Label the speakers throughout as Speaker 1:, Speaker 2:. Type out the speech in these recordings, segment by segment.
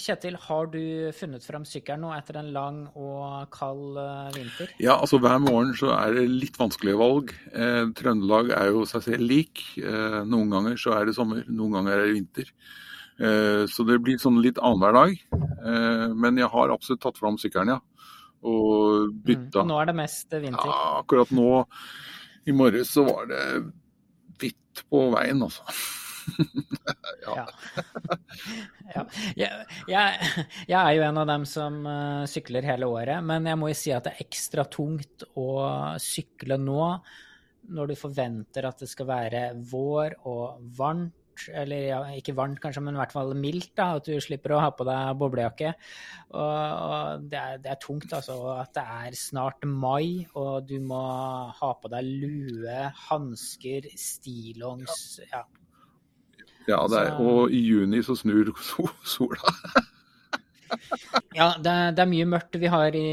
Speaker 1: Kjetil, har du funnet frem sykkelen nå etter en lang og kald eh, vinter?
Speaker 2: Ja, altså hver morgen så er det litt vanskelige valg. Eh, Trøndelag er jo seg selv lik. Eh, noen ganger så er det sommer, noen ganger er det vinter. Eh, så det blir sånn litt annenhver dag. Eh, men jeg har absolutt tatt fram sykkelen, ja. Og bytta.
Speaker 1: Mm. Nå er det mest vinter?
Speaker 2: Ja, akkurat nå i morges så var det hvitt på veien, altså.
Speaker 1: ja. ja. Jeg, jeg, er jo en av dem som uh, sykler hele året, men jeg må jo si at det er ekstra tungt å sykle nå når du forventer at det skal være vår og varmt. Eller ja, ikke varmt kanskje, men i hvert fall mildt. da, At du slipper å ha på deg boblejakke. Og, og det, er, det, er, tungt, altså. At det er snart mai, og du må ha på deg lue, hansker, stillongs. Ja.
Speaker 2: Ja, er, og i juni så snur sola.
Speaker 1: ja, det er, det er, mye mørkt vi har i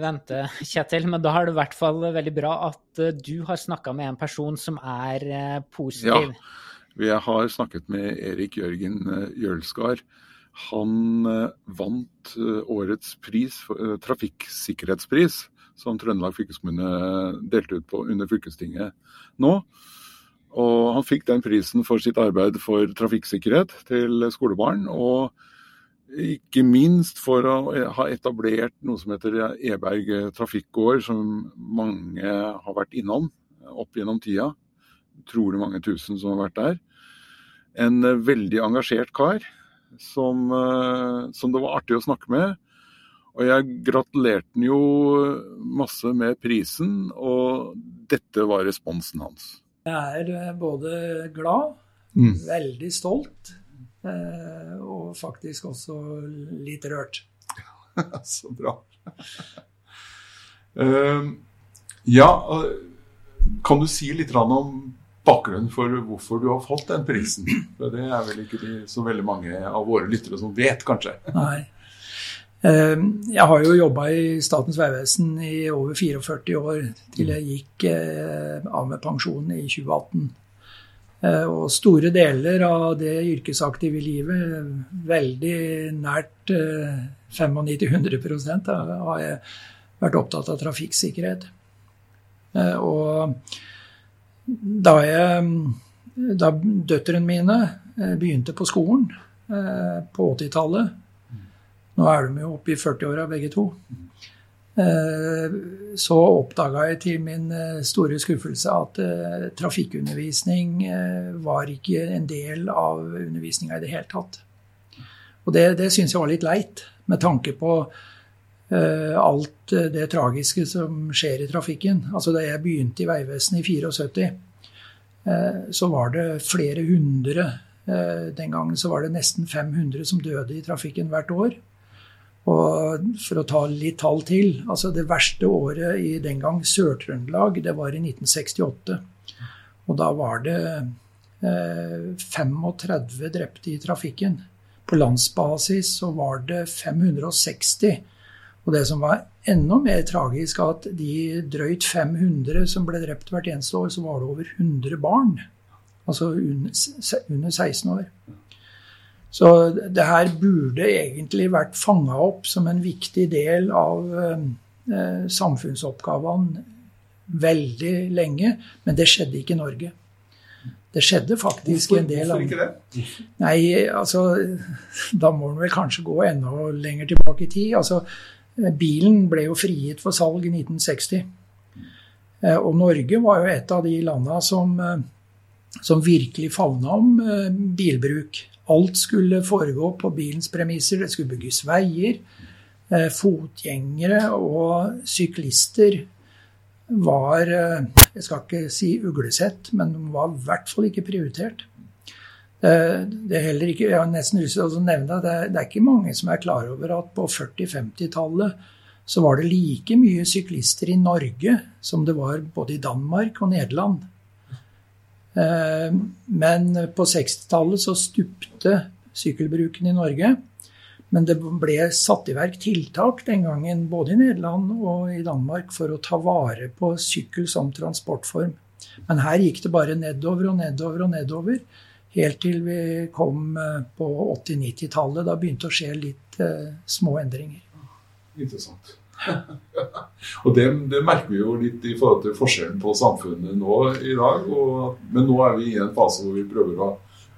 Speaker 1: vente, Kjetil. Men da er det i hvert fall veldig bra at eh, du har snakka med en person som er eh, positiv.
Speaker 2: Ja, vi har snakket med Erik Jørgen Jølsgaard. Jølskar. Han vant årets pris, trafikksikkerhetspris, som Trøndelag fylkeskommune delte ut på under fylkestinget nå. Og han fikk den prisen for sitt arbeid for trafikksikkerhet til skolebarn. Og ikke minst for å ha etablert noe som heter Eberg trafikkgård, som mange har vært innom opp gjennom tida. Utrolig mange tusen som har vært der. En veldig engasjert kar som, som det var artig å snakke med. Og jeg gratulerte han jo masse med prisen, og dette var responsen hans.
Speaker 3: Jeg er eh, både glad, mm. veldig stolt, eh, og faktisk også litt rørt.
Speaker 4: Så bra. uh, ja, kan du si litt om bakgrunnen for hvorfor du har fått den prisen? For det er vel ikke så veldig mange av våre lyttere som vet, kanskje?
Speaker 3: Nei. Ehm, jeg har jo jobba i Statens vegvesen i over 44 år, til jeg gikk eh, av med pensjon i 2018. Eh, og store deler av det yrkesaktive livet, veldig nært 95-100 eh, har jeg vært opptatt av trafikksikkerhet. Og da, jeg, da døtrene mine begynte på skolen på 80-tallet nå er de jo oppe i 40-åra begge to. Eh, så oppdaga jeg til min eh, store skuffelse at eh, trafikkundervisning var ikke en del av undervisninga i det hele tatt. Og det, det syns jeg var litt leit, med tanke på alt det tragiske som skjer i trafikken. Altså Da jeg begynte i Vegvesenet i 74, så var det flere hundre Den gangen så var det nesten 500 som døde i trafikken hvert år. Og for å ta litt tall til altså Det verste året i den gang Sør-Trøndelag, det var i 1968. Og da var det eh, 35 drepte i trafikken. På landsbasis så var det 560. Og det som var enda mer tragisk, at de drøyt 500 som ble drept hvert eneste år, så var det over 100 barn. Altså under 16 år. Så det her burde egentlig vært fanga opp som en viktig del av eh, samfunnsoppgavene veldig lenge, men det skjedde ikke i Norge. Det skjedde faktisk
Speaker 4: hvorfor,
Speaker 3: en del
Speaker 4: Hvorfor ikke det?
Speaker 3: Nei, altså Da må en vel kanskje gå enda lenger tilbake i tid. Altså, bilen ble jo frigitt for salg i 1960. Eh, og Norge var jo et av de landa som, eh, som virkelig favna om eh, bilbruk. Alt skulle foregå på bilens premisser. Det skulle bygges veier. Eh, fotgjengere og syklister var eh, Jeg skal ikke si uglesett, men de var i hvert fall ikke prioritert. Eh, det er ikke, Jeg har nesten lyst til å nevne det, det er ikke mange som er klar over at på 40-50-tallet så var det like mye syklister i Norge som det var både i Danmark og Nederland. Eh, men på 60-tallet så stupte sykkelbruken i Norge. Men det ble satt i verk tiltak den gangen både i Nederland og i Danmark for å ta vare på sykkel som transportform. Men her gikk det bare nedover og nedover og nedover. Helt til vi kom eh, på 80-90-tallet. Da begynte det å skje litt eh, små endringer.
Speaker 2: Interessant. og det, det, merker vi jo litt i forhold til forskjellen på samfunnet nå i dag. Og, men nå er vi i en fase hvor vi prøver å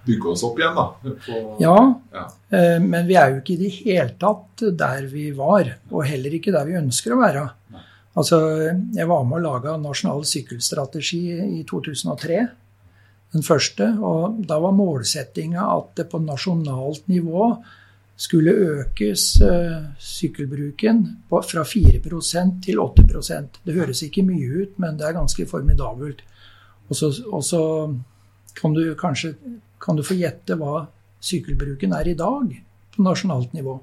Speaker 2: bygge oss opp igjen. da.
Speaker 3: På, ja, ja, eh, men vi er jo ikke i det hele tatt der vi var. Og heller ikke der vi ønsker å være. Nei. Altså, Jeg var med å lage nasjonal sykkelstrategi i 2003. Den første. Og da var målsettinga at det på nasjonalt nivå skulle økes uh, sykkelbruken på, fra 4% til 8% Det høres ikke mye ut, men det er ganske formidabelt. Og så kan du kanskje kan du få gjette hva sykkelbruken er i dag på nasjonalt nivå.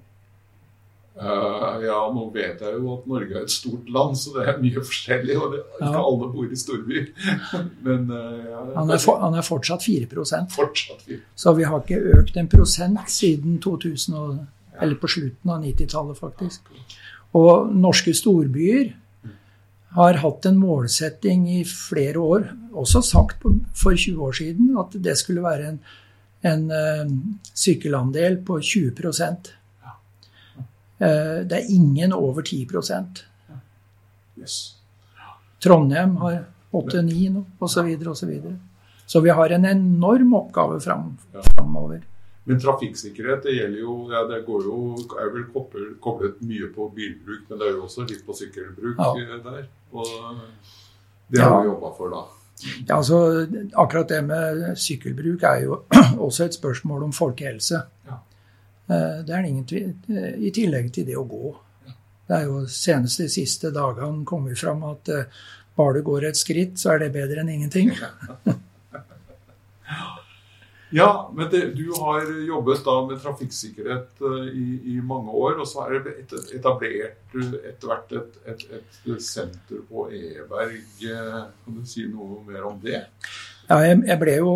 Speaker 2: Uh, ja, nå vet jeg jo at Norge er et stort land, så det er mye forskjellig. Og det, ikke ja. alle bor i storby. Men uh, ja,
Speaker 3: han, er for, han, er fortsatt 4%
Speaker 2: Fortsatt 4
Speaker 3: Så vi har ikke økt en prosent siden 2000, og, eller på slutten av 90-tallet, faktisk. Og norske storbyer har hatt en målsetting i flere år, også sagt for 20 år siden, at det skulle være en, en uh, sykkelandel på 20 Eh, det er ingen over 10
Speaker 2: yes.
Speaker 3: Trondheim har 8-9 nå, osv. Og så, så vi har en enorm oppgave fram, framover.
Speaker 2: Men trafikksikkerhet det gjelder jo, ja, det går jo, er vel koblet, koblet, mye på bilbruk, men det er jo også litt på sykkelbruk ja. Eh, der. Og det har ja. vi jobba for da.
Speaker 3: Ja, altså Akkurat det med sykkelbruk er jo også et spørsmål om folkehelse. Eh, det er ingen tvil, eh, I tillegg til det å gå. Det er jo senest de siste dagene kommet fram at eh, bare du går et skritt, så er det bedre enn ingenting.
Speaker 2: ja, men det, du har jobbet da med trafikksikkerhet i, i, mange år, og så er det etablert etter hvert et, et, et senter på Eberg. Kan du si noe mer om det?
Speaker 3: Ja, jeg, ble jo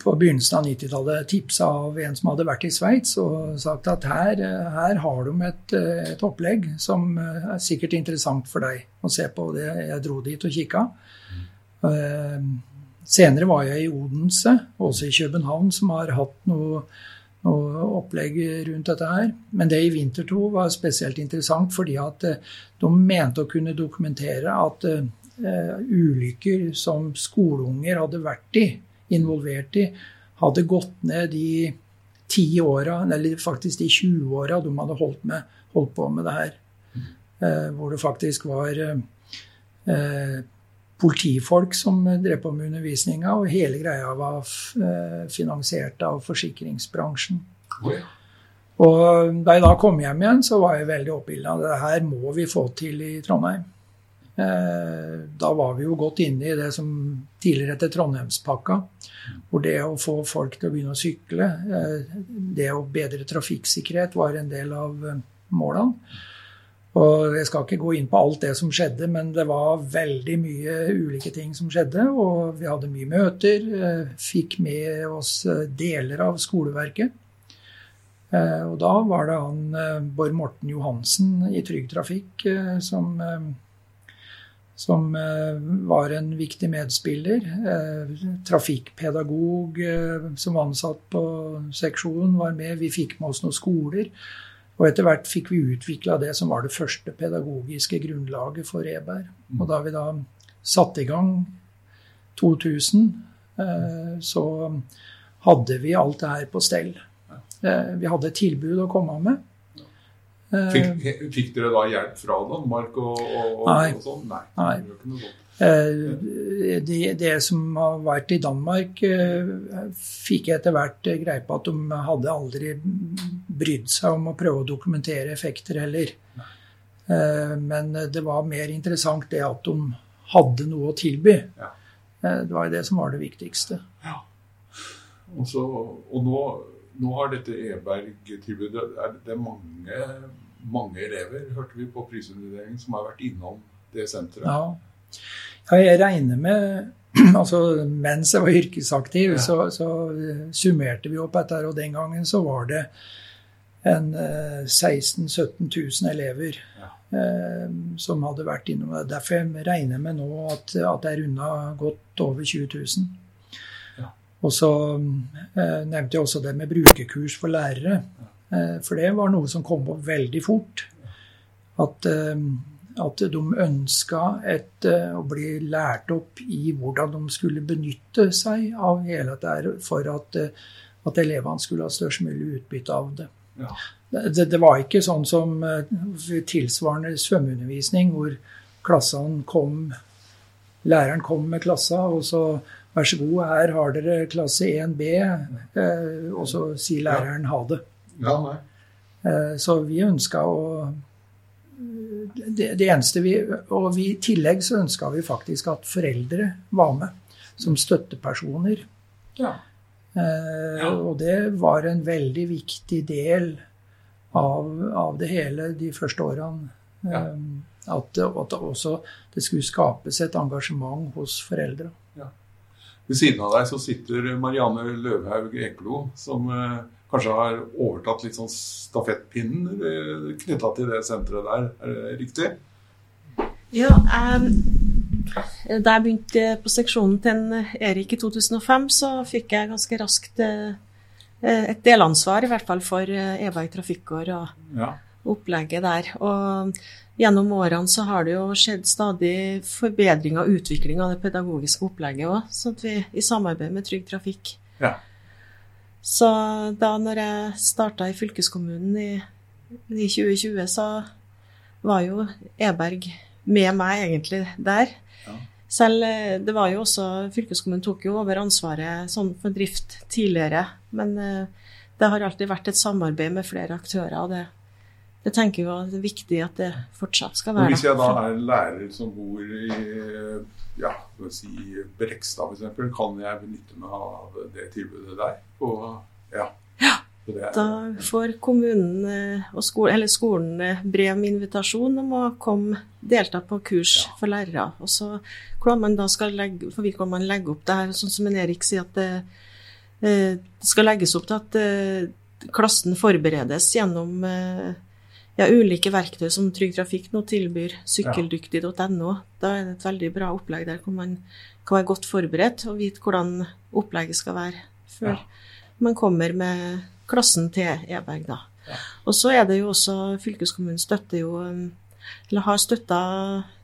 Speaker 3: på begynnelsen av 90-tallet tipsa av en som hadde vært i Sveits og sagt at her, her har de et, et, opplegg som er sikkert interessant for deg å se på. Det. Jeg dro dit og kikka. Mm. Senere var jeg i Odense, også i København, som har hatt noe, noe opplegg rundt dette her. Men det i Vinter 2 var spesielt interessant fordi at de mente å kunne dokumentere at uh, ulykker som skoleunger hadde vært i, involvert i, hadde gått ned de ti åra, eller faktisk de 20 åra de hadde holdt, med, holdt, på med det her. Eh, hvor det faktisk var eh, politifolk som drev på med undervisninga, og hele greia var finansiert av forsikringsbransjen. Og da jeg da kom hjem igjen, så var jeg veldig oppildna. Det her må vi få til i Trondheim. Eh, da var vi jo godt inne i det som tidligere het Trondheimspakka. Hvor det å få folk til å begynne å sykle, eh, det å bedre trafikksikkerhet, var en del av eh, målene. Og Jeg skal ikke gå inn på alt det som skjedde, men det var veldig mye ulike ting som skjedde. Og vi hadde mye møter. Fikk med oss deler av skoleverket. Og da var det han Bård Morten Johansen i Trygg Trafikk som som eh, var en viktig medspiller. Eh, trafikkpedagog eh, som var ansatt på seksjonen, var med. Vi fikk med oss noen skoler. Og etter hvert fikk vi utvikla det som var det første pedagogiske grunnlaget for Eberg. Og da vi da satte i gang 2000, så hadde vi alt det her på stell. Vi hadde et tilbud å komme med.
Speaker 2: Fikk, eh, fikk, dere da hjelp fra Danmark og, og,
Speaker 3: nei,
Speaker 2: og sånn?
Speaker 3: Nei. nei. Eh, det, det, som har vært i Danmark, eh, fikk jeg etter hvert greie på at de hadde aldri brydd seg om å prøve å dokumentere effekter heller. Men det var mer interessant det at de hadde noe å tilby. Det var det som var det viktigste.
Speaker 2: Ja. Og, så, og nå nå har dette Eberg-tilbudet Det er mange, mange, elever, hørte vi på prisutdelingen, som har vært innom det senteret.
Speaker 3: Ja. ja jeg regner med altså Mens jeg var yrkesaktiv, ja. så, så, summerte vi opp dette, og den gangen så var det en 16 000-17 000 elever ja. eh, som hadde vært innom det. Derfor jeg regner jeg med nå at, at det er unna godt over 20 000. Og så eh, nevnte jeg også det med brukerkurs for lærere. Eh, for det var noe som kom opp veldig fort. At, eh, at de ønska et, eh, å bli lært opp i hvordan de skulle benytte seg av hele dette for at, at elevene skulle ha størst mulig utbytte av det.
Speaker 2: Ja.
Speaker 3: Det, det var ikke sånn som tilsvarende svømmeundervisning, hvor klassene kom Læreren kom med klassa, og så vær så god, her har dere klasse 1B, eh, og så sier læreren ha det.
Speaker 2: Ja, nei.
Speaker 3: Eh, Så vi ønska å det, det eneste vi Og vi, i tillegg så ønska vi faktisk at foreldre var med som støttepersoner.
Speaker 2: Ja.
Speaker 3: Eh, Og det var en veldig viktig del av, av det hele de første årene.
Speaker 2: Ja.
Speaker 3: Eh, At, at også det skulle skapes et engasjement hos foreldre.
Speaker 2: Ved siden av deg så sitter Marianne Løvhaug Eklo, som eh, kanskje har overtatt litt sånn stafettpinnen eh, knytta til det senteret der. Er det riktig?
Speaker 5: Ja, um, da jeg begynte på seksjonen til en Erik i 2005, så fikk jeg ganske raskt eh, et delansvar, i hvert fall for EVA i trafikkår og
Speaker 2: Ja.
Speaker 5: opplegget der. Og gjennom årene så har det jo skjedd stadig forbedring og utvikling av det pedagogiske opplegget òg, sånn at vi i samarbeid med Trygg Trafikk.
Speaker 2: Ja.
Speaker 5: Så da når jeg starta i fylkeskommunen i, i 2020, så var jo Eberg med meg egentlig der.
Speaker 2: Ja.
Speaker 5: Selv eh, det var jo også Fylkeskommunen tok jo over ansvaret sånn for drift tidligere, men eh, det har alltid vært et samarbeid med flere aktører. og det jeg tenker jeg det er viktig at det fortsatt skal være.
Speaker 2: hvis jeg da er lærer som bor i ja, si Brekstad f.eks., kan jeg benytte meg av det tilbudet der? Og, ja. ja er-
Speaker 5: Da får kommunen eh, og skolen, eller skolen eh, brev med invitasjon om å komme delta på kurs for lærere. Og så hvordan man da skal legge, for hvordan man legger opp det her, sånn som en Erik sier, at det, eh, det skal legges opp til at eh, klassen forberedes gjennom eh, ja, ulike verktøy som Trygg Trafikk nå tilbyr, sykkeldyktig.no. Da er det et veldig bra opplegg der hvor man kan være godt forberedt og vite hvordan opplegget skal være før
Speaker 2: Ja.
Speaker 5: man kommer med klassen til Eberg. Da.
Speaker 2: Ja.
Speaker 5: Og så er det jo også Fylkeskommunen støtter jo eller har støtta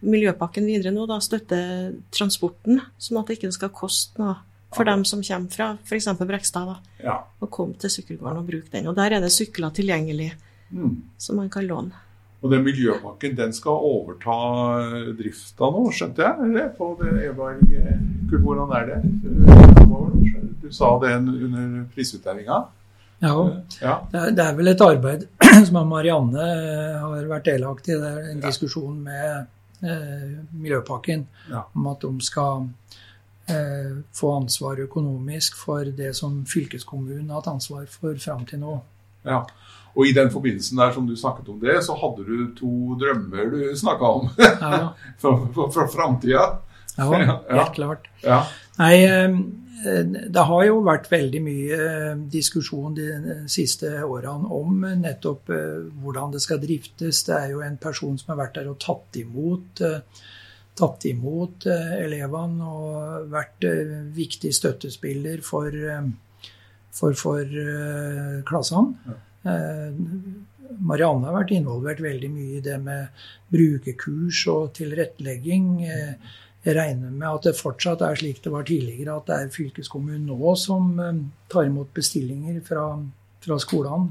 Speaker 5: Miljøpakken videre nå, da støtter transporten, sånn at det ikke skal koste noe for
Speaker 2: okay.
Speaker 5: dem som kommer fra f.eks. Brekstad, da,
Speaker 2: ja.
Speaker 5: å komme til sykkelgården og bruke den. Og der er det sykler tilgjengelig
Speaker 2: Mm.
Speaker 5: som man kan låne.
Speaker 2: Og den miljøpakken den skal overta drifta nå, skjønte jeg? Eller på det Eberg Kurt, Hvordan er det? Du sa det under prisutdelinga.
Speaker 3: Ja,
Speaker 2: Ja.
Speaker 3: det er, det er vel et arbeid som Marianne eh, har vært delaktig i. Det er en
Speaker 2: Ja.
Speaker 3: diskusjon med eh, Miljøpakken
Speaker 2: Ja.
Speaker 3: om at de skal eh, få ansvar økonomisk for det som fylkeskommunen har hatt ansvar for fram til nå.
Speaker 2: Ja. Og i den forbindelsen der som du snakket om det, så hadde du to drømmer du snakka om
Speaker 3: Ja,
Speaker 2: for, for, for framtida.
Speaker 3: ja
Speaker 2: Ja.
Speaker 3: helt klart.
Speaker 2: Ja.
Speaker 3: Nei, eh, det har jo vært veldig mye eh, diskusjon de siste årene om nettopp eh, hvordan det skal driftes. Det er jo en person som har vært der og tatt imot, tatt imot elevene og vært viktig støttespiller for, for, for uh, klassene. Uh, Marianne har vært involvert veldig mye i det med brukerkurs og tilrettelegging. Uh, Jeg regner med at det fortsatt er slik det var tidligere, at det er fylkeskommunen nå som eh, tar imot bestillinger fra, fra skolene.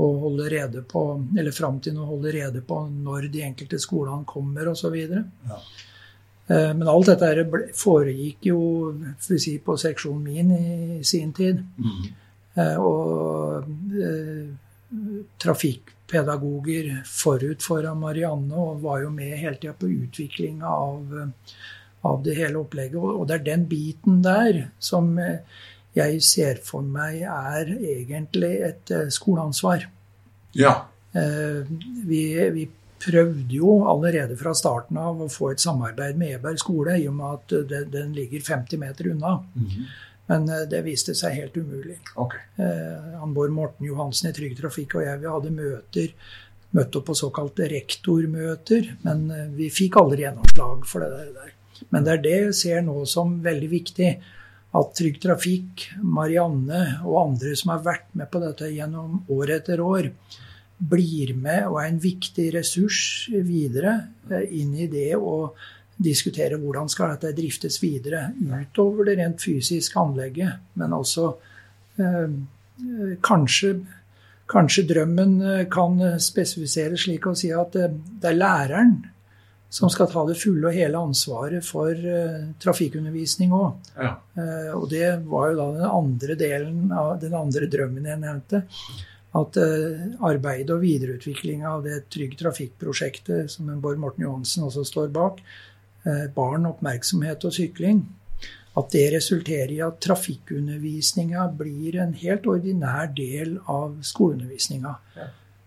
Speaker 3: Og holder rede på, eller fram til nå holder rede på når de enkelte skolene kommer osv.
Speaker 2: Ja.
Speaker 3: Eh, Men alt dette foregikk jo si, på seksjonen min i sin tid.
Speaker 2: Mm.
Speaker 3: Eh, Og eh, trafikkpedagoger forut for Marianne og var jo med hele tida på utviklinga av, eh, av det hele opplegget. Og det er den biten der som jeg ser for meg er egentlig et skoleansvar.
Speaker 2: ja.
Speaker 3: Eh, Vi, vi prøvde jo allerede fra starten av å få et samarbeid med Eberg skole, i og med at eh, det- den ligger 50 meter unna.
Speaker 2: Mhm.
Speaker 3: Men eh, det viste seg helt umulig.
Speaker 2: Okay.
Speaker 3: Eh, Bård Morten Johansen i Trygg Trafikk og jeg vi hadde møter, møtte opp på såkalte rektormøter, men eh, vi fikk aldri gjennomslag for det der. Men det er det jeg ser nå som veldig viktig. at Trygg Trafikk, Marianne og andre som har vært med på dette gjennom år etter år, blir med og er en viktig ressurs videre eh, inn i det å diskutere hvordan skal dette driftes videre utover det rent fysiske anlegget, men også eh, kanskje, kanskje drømmen eh, kan spesifiseres slik å si at det, det er læreren som skal ta det fulle og hele ansvaret for uh, trafikkundervisning òg. Ja. Uh, og det var jo da den andre delen av den andre drømmen jeg nevnte. At uh, arbeidet og videreutvikling av det Trygg Trafikk-prosjektet som Bård Morten Johansen også står bak, barn, oppmerksomhet og sykling, at det resulterer i at trafikkundervisninga blir en helt ordinær del av skoleundervisninga. Ja.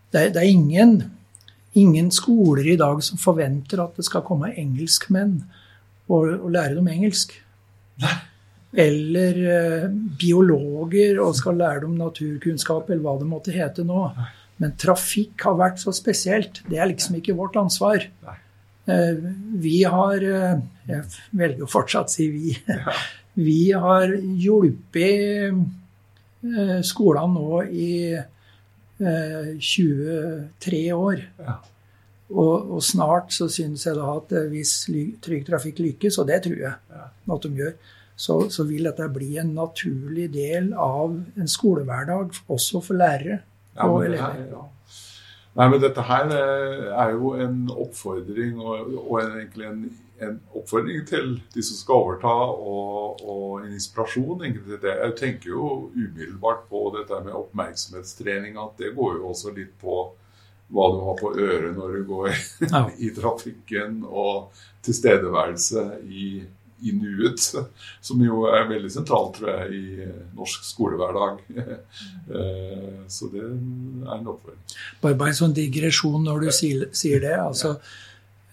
Speaker 3: Det, det, er ingen ingen skoler i dag som forventer at det skal komme engelskmenn og, og lære dem engelsk. Nei. Eller eh, biologer og skal lære dem naturkunnskap, eller hva det måtte hete nå. Men trafikk har vært så spesielt. Det er liksom ikke vårt ansvar. Eh, vi har eh, Jeg velger å fortsatt si vi. Vi har hjulpet skolene nå i 23 eh, år. Og, og, snart så synes jeg da at hvis Trygg Trafikk lykkes, og det tror jeg at de gjør, så, så, vil dette bli en naturlig del av en skolehverdag, også for lærere ja, og elever. Her, ja.
Speaker 2: Nei, men dette her eh, er jo en oppfordring, og, og egentlig en, en, oppfordring til de som skal overta, og, og en inspirasjon. Egentlig. Jeg tenker jo umiddelbart på dette med oppmerksomhetstrening, at det går jo også litt på hva du har på øret når du går ja. i trafikken, og tilstedeværelse i i nuet, som jo er veldig sentralt, tror jeg, i norsk skolehverdag. Eh, så det er en oppfordring.
Speaker 3: Bare, bare en sånn digresjon når du sier det. altså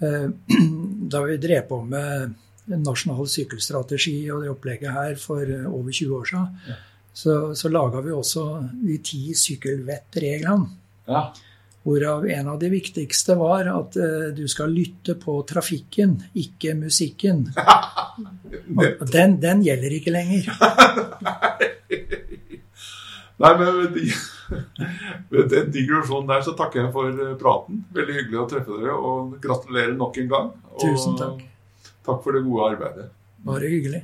Speaker 3: eh, Da vi drev på med nasjonal sykkelstrategi og det opplegget her for over 20 år siden, så, så laga vi også de ti sykkelvettreglene. Ja. Hvorav en av de viktigste var at uh, du skal lytte på trafikken, ikke musikken. Den, den gjelder ikke lenger.
Speaker 2: Nei, men med den digresjonen der så takker jeg for eh, praten. Veldig hyggelig å treffe dere, og gratulerer nok en gang.
Speaker 3: Og Tusen takk.
Speaker 2: Takk for det gode arbeidet.
Speaker 3: Bare hyggelig.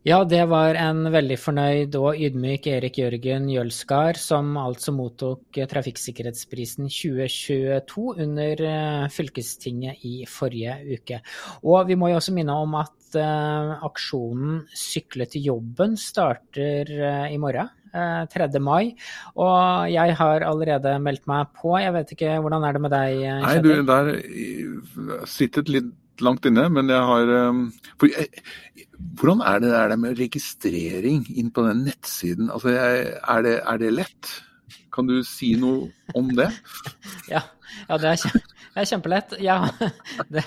Speaker 1: Ja, det var en veldig fornøyd og ydmyk Erik Jørgen Jølskar som altså mottok Trafikksikkerhetsprisen 2022 under eh, fylkestinget i forrige uke. Og vi må jo også minne om at uh, aksjonen Sykle til jobben starter uh, i morgen. 3. mai. Og jeg har allerede meldt meg på. Jeg vet ikke, Hvordan er det med deg, Kjetil?
Speaker 6: Nei, du, Der sitter litt langt inne, men jeg har for jeg, hvordan er det, er det med registrering inn på den nettsiden? Altså, er, det, er, det, lett? Kan du si noe om det?
Speaker 1: ja, ja det, er kjempe, det, er kjempelett. Ja, det,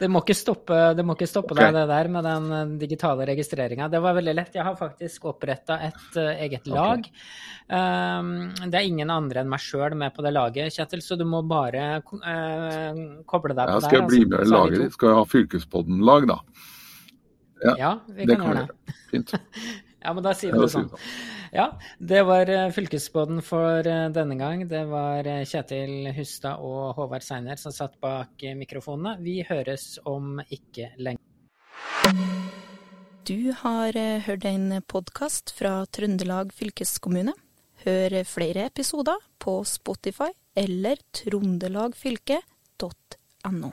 Speaker 1: det, må ikke stoppe, må ikke stoppe okay. deg, det der med den eh, digitale registreringa. Det var veldig lett. Jeg har faktisk oppretta et uh, eget lag. Okay. Um, det er ingen andre enn meg sjøl med på det laget, Kjetil, så du må bare uh, koble deg på der.
Speaker 6: Skal jeg bli altså. med i laget? Skal jeg ha Fylkespodden-lag, da?
Speaker 1: Ja, ja vi kan, gjøre det. Fint. ja, men da sier vi det sånn. Ja, det var eh, fylkesbåten for eh, denne gang. Det var eh, Kjetil Hustad og Håvard Seiner som satt bak mikrofonene. Vi høres om ikke lenge.
Speaker 7: Du har hørt en podkast fra Trøndelag fylkeskommune. Hør flere episoder på Spotify eller trondelagfylket.no.